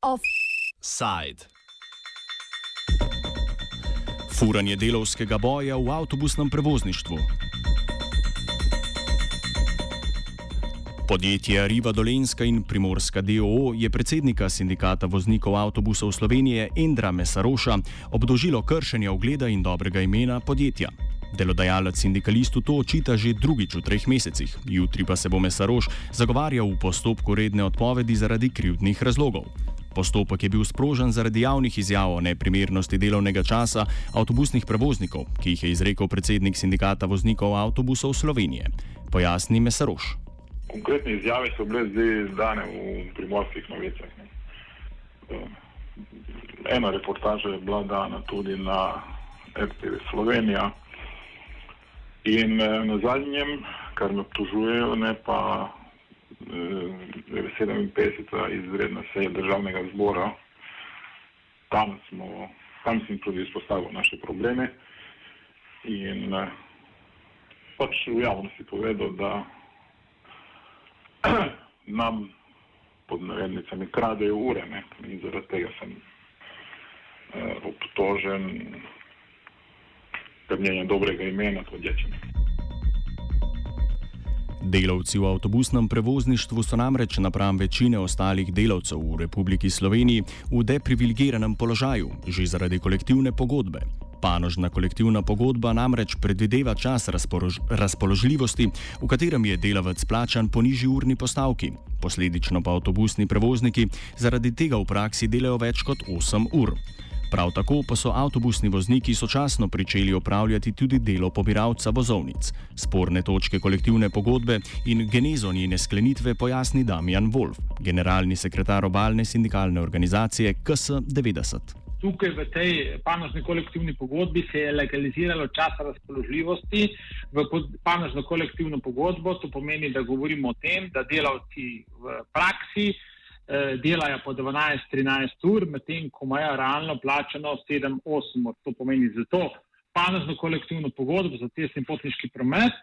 Offside. Furanje delovskega boja v avtobusnem prevozništvu. Podjetje Riva Dolenska in Primorska DOO je predsednika sindikata voznikov avtobusov Slovenije Endra Mesaroša obdožilo kršenja ugleda in dobrega imena podjetja. Delodajalec sindikalistu to očita že drugič v treh mesecih, jutri pa se bo Mesaroš zagovarjal v postopku redne odpovedi zaradi krivdnih razlogov. Postopek je bil sprožen zaradi javnih izjav o neprimernosti delovnega časa avtobusnih prevoznikov, ki jih je izrekel predsednik sindikata voznikov avtobusov Slovenije. Pojasni Mesaroš. Konkretne izjave so bile zdaj dane v primorskih novicah. Ne. Ena reportaža je bila dana tudi na RTV Slovenija. In na zadnjem, kar me obtožujejo, ne pa 57. izredna seja državnega zbora, tam, smo, tam sem tudi izpostavil naše probleme in pač v javnosti povedal, da nam pod navednicami kradejo ure ne? in zaradi tega sem uh, obtožen krnjenja dobrega imena podjetja. Delavci v avtobusnem prevozništvu so namreč napram večine ostalih delavcev v Republiki Sloveniji v deprivilegiranem položaju, že zaradi kolektivne pogodbe. Panožna kolektivna pogodba namreč predvideva čas razpolož razpoložljivosti, v katerem je delavec plačan po nižji urni postavki. Posledično pa avtobusni prevozniki zaradi tega v praksi delajo več kot 8 ur. Prav tako pa so avtobusni vozniki sočasno pričeli opravljati tudi delo pobiralca vozovnic. Sporne točke kolektivne pogodbe in genezo njene sklenitve pojasni Damjan Wolf, generalni sekretar obalne sindikalne organizacije KS90. Tukaj v tej panožni kolektivni pogodbi se je legaliziralo čas razpoložljivosti v panožno kolektivno pogodbo. To pomeni, da govorimo o tem, da delavci v praksi delajo po 12-13 ur, medtem ko imajo realno plačano 7-8 ur. To pomeni zato panožno kolektivno pogodbo za cestni potniški promet.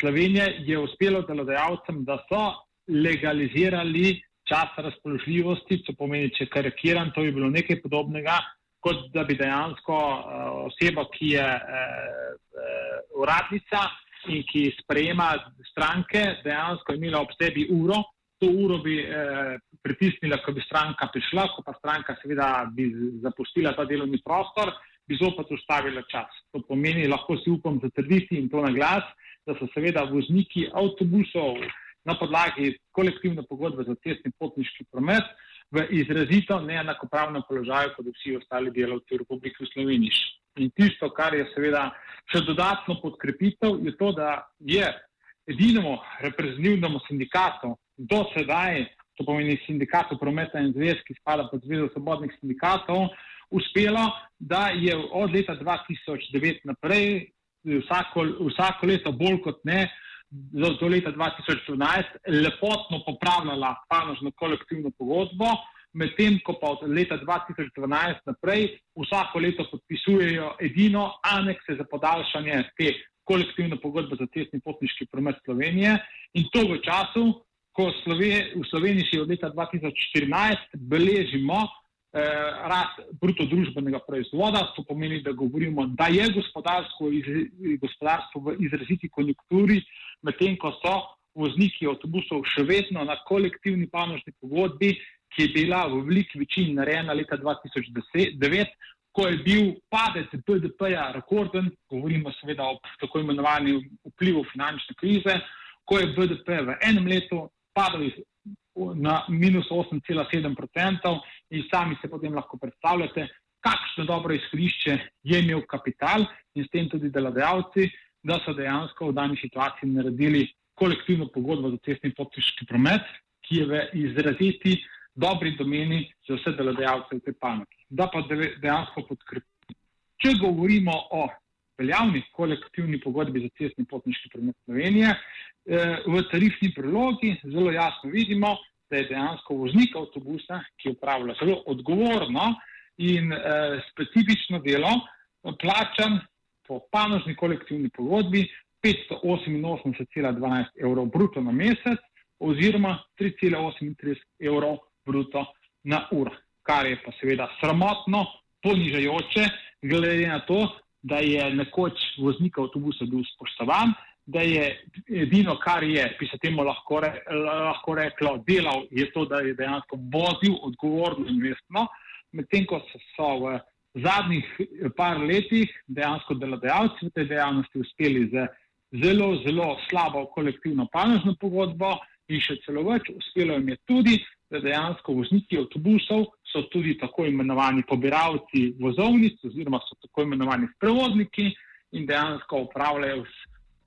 Slovenija je uspelo delodajalcem, da so legalizirali čas razpoložljivosti, to pomeni, če karikiram, to bi bilo nekaj podobnega, kot da bi dejansko uh, oseba, ki je uh, uh, uradnica in ki sprejema stranke, dejansko imela ob sebi uro, to uro bi uh, pritisnila, ko bi stranka prišla, ko pa stranka seveda bi zapustila ta delovni prostor, bi zopet ustavila čas. To pomeni, lahko si upam zatrditi in to na glas, da so seveda vozniki avtobusov, na podlagi kolektivne pogodbe za cestni potniški promet v izrazito neenakopravnem položaju kot vsi ostali delavci v Republiki Sloveniji. In tisto, kar je seveda še dodatno podkrepitev, je to, da je edinemu reprezentativnemu sindikatu do sedaj, to pomeni sindikatu prometa in zvez, ki spada pod zvezo svobodnih sindikatov, uspelo, da je od leta 2009 naprej vsako, vsako leto bolj kot ne do leta 2012 lepotno popravljala panožno kolektivno pogodbo, medtem ko pa od leta 2012 naprej vsako leto podpisujejo edino anekse za podaljšanje te kolektivne pogodbe za cestni potniški promet Slovenije in to v času, ko v Sloveniji še od leta 2014 beležimo eh, rast bruto družbenega proizvoda, to pomeni, da govorimo, da je gospodarstvo, iz, gospodarstvo v izraziti konjunkturi, medtem ko so vozniki avtobusov še vedno na kolektivni panožni pogodbi, ki je bila v veliki večini narejena leta 2009, ko je bil padec BDP-ja rekorden, govorimo seveda o tako imenovanem vplivu finančne krize, ko je BDP v enem letu padel na minus 8,7% in sami se potem lahko predstavljate, kakšno dobro izhodišče je imel kapital in s tem tudi delodajalci da so dejansko v dani situaciji naredili kolektivno pogodbo za cestni potniški promet, ki je v izraziti dobri domeni za vse delodajalce v tej panogi. Da pa dejansko podkrepimo. Če govorimo o veljavni kolektivni pogodbi za cestni potniški promet Slovenije, v tarifni prilogi zelo jasno vidimo, da je dejansko voznik avtobusa, ki upravlja zelo odgovorno in eh, specifično delo, plačan po panožni kolektivni pogodbi 588,12 evrov bruto na mesec oziroma 3,38 evrov bruto na uro, kar je pa seveda sramotno ponižajoče, glede na to, da je nekoč voznik avtobusa bil spoštovan, da je edino, kar je, bi se temu lahko, re, lahko reklo, delal, je to, da je dejansko vozil odgovorno in vestno, medtem ko so, so v zadnjih par letih dejansko delodajalci v tej dejavnosti uspeli z zelo, zelo slabo kolektivno panožno pogodbo in še celo več, uspelo jim je tudi, da dejansko vozniki avtobusov so tudi tako imenovani pobiralci vozovnic oziroma so tako imenovani prevozniki in dejansko upravljajo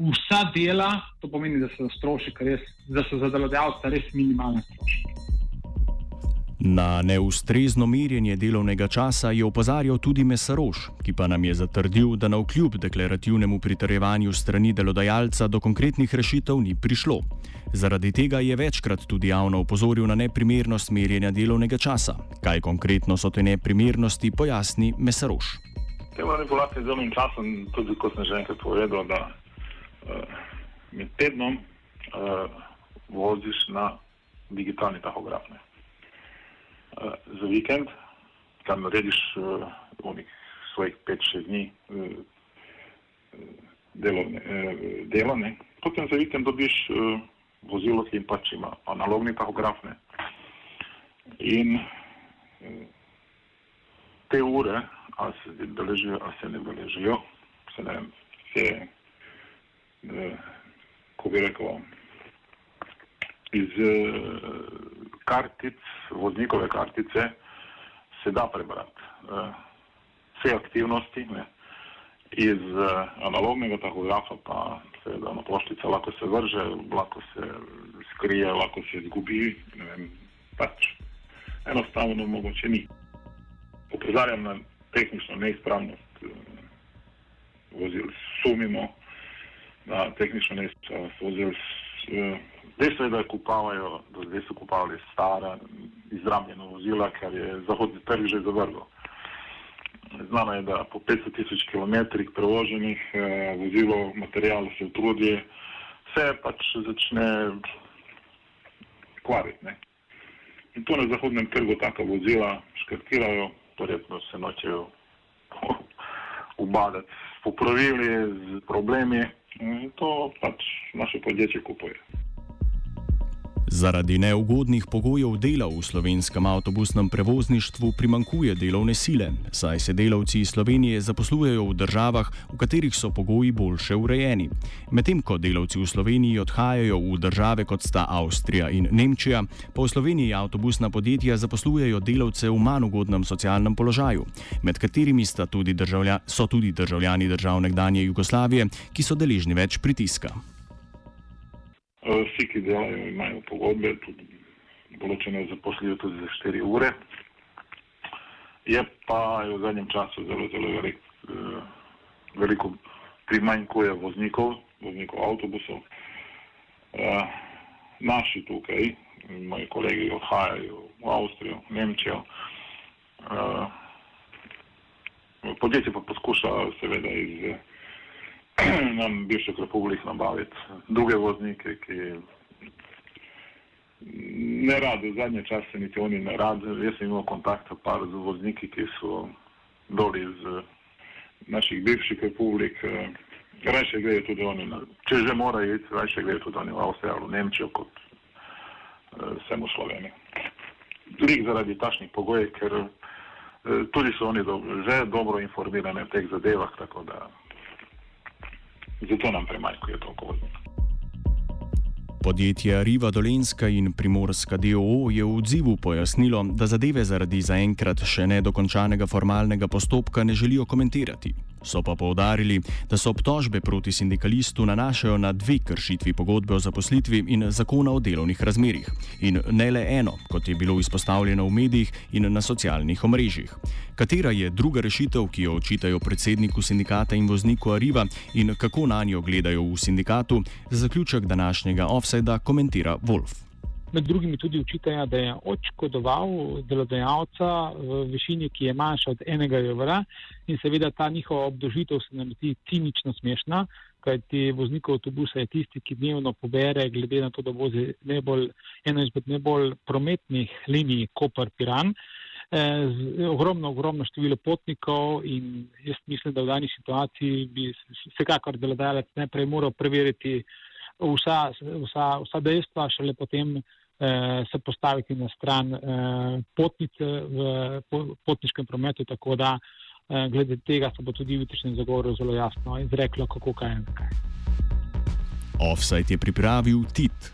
vsa dela, to pomeni, da so stroški res, da so za delodajalca res minimalne stroške. Na neustrezno merjenje delovnega časa je opozarjal tudi Mesaroš, ki pa nam je zatrdil, da na vkljub deklarativnemu pritrjevanju strani delodajalca do konkretnih rešitev ni prišlo. Zaradi tega je večkrat tudi javno opozoril na neprimernost merjenja delovnega časa. Kaj konkretno so te neprimernosti, pojasni Mesaroš. Te manipulacije z delovnim časom, tudi kot sem že enkrat povedal, da med tednom uh, voziš na digitalni tahograf. Uh, za vikend, kar narediš uh, svojih 5-6 dni uh, delovne, uh, potem za vikend dobiš uh, vozilo, ki pač ima analogni tahograf. In te ure, ali se beležijo, ali se ne beležijo, se ne vem, eh, ko bi rekel, iz eh, kartic, voznikove kartice, se da prebrati eh, vse aktivnosti. Ne. Iz eh, analognega tahografa pa seveda na poštice lahko se vrže, lahko se skrije, lahko se izgubi. Pač enostavno mogoče ni. Opozarjam na tehnično neizpravnost vozil. Sumimo, na tehnično nesposobnost. Eh, dejstvo je, da kupavajo, da zdaj so kupavali stara, izrabljena vozila, kar je zahodni trg že zavrlo. Znano je, da po 500 tisoč km prevoženih eh, vozilo, material se utrudi, vse pač začne kvariti. Ne? In to na zahodnem trgu taka vozila škartirajo, verjetno se nočejo ubadati popravili, z problemi. In to pač naše podjetje kupuje. Zaradi neugodnih pogojev dela v slovenskem avtobusnem prevozništvu primankuje delovne sile, saj se delavci iz Slovenije zaposlujejo v državah, v katerih so pogoji boljše urejeni. Medtem ko delavci v Sloveniji odhajajo v države kot sta Avstrija in Nemčija, pa v Sloveniji avtobusna podjetja zaposlujejo delavce v manj ugodnem socialnem položaju, med katerimi tudi državlja, so tudi državljani držav nekdanje Jugoslavije, ki so deležni več pritiska. Eh, vsi, ki delajo, imajo pogodbe, tudi določene zaposlijo tudi za 4 ure. Je pa je v zadnjem času zelo, zelo velik, eh, veliko primanjkuje voznikov, voznikov avtobusov. Eh, naši tukaj, moji kolegi odhajajo v Avstrijo, Nemčijo. Podjetje pa poskuša seveda iz nam bivših republik nabaviti druge voznike, ki ne radi, v zadnje čase niti oni ne radi. Jaz sem imel kontakta par z vozniki, ki so doli iz naših bivših republik. Rajše grejo tudi oni, na, če že morajo iti, rajše grejo tudi oni v Avstrijo ali v Nemčijo kot vsem v Sloveniji. Lik zaradi tašnih pogojev, ker tudi so oni do, že dobro informirani o teh zadevah, tako da zato nam premajkuje toliko voznikov. Podjetje Riva Dolenska in Primorska DOO je v odzivu pojasnilo, da zadeve zaradi zaenkrat še nedokončanega formalnega postopka ne želijo komentirati. So pa povdarili, da so obtožbe proti sindikalistu nanašajo na dve kršitvi pogodbe o zaposlitvi in zakona o delovnih razmerih. In ne le eno, kot je bilo izpostavljeno v medijih in na socialnih omrežjih. Katera je druga rešitev, ki jo očitajo predsedniku sindikata in vozniku Ariva in kako na njo gledajo v sindikatu, za zaključek današnjega offsajda komentira Wolf. Med drugim tudi učitelja, da je očkodoval delodajalca v višini, ki je manjša od enega evra in seveda ta njihova obdožitev se nam zdi cinično smešna, kajti voznikov avtobusa je tisti, ki dnevno pobere, glede na to, da vozi eno izmed najbolj prometnih linij Koper-Piran. Eh, z ogromno, ogromno število potnikov in jaz mislim, da v dani situaciji bi vsekakor delodajalec najprej moral preveriti vsa, vsa, vsa dejstva, šele potem eh, se postaviti na stran eh, potnice v potniškem prometu, tako da eh, glede tega se bo tudi v jutrišnjem zagovoru zelo jasno izreklo, kako kaj in zakaj. Offside je pripravil Tit.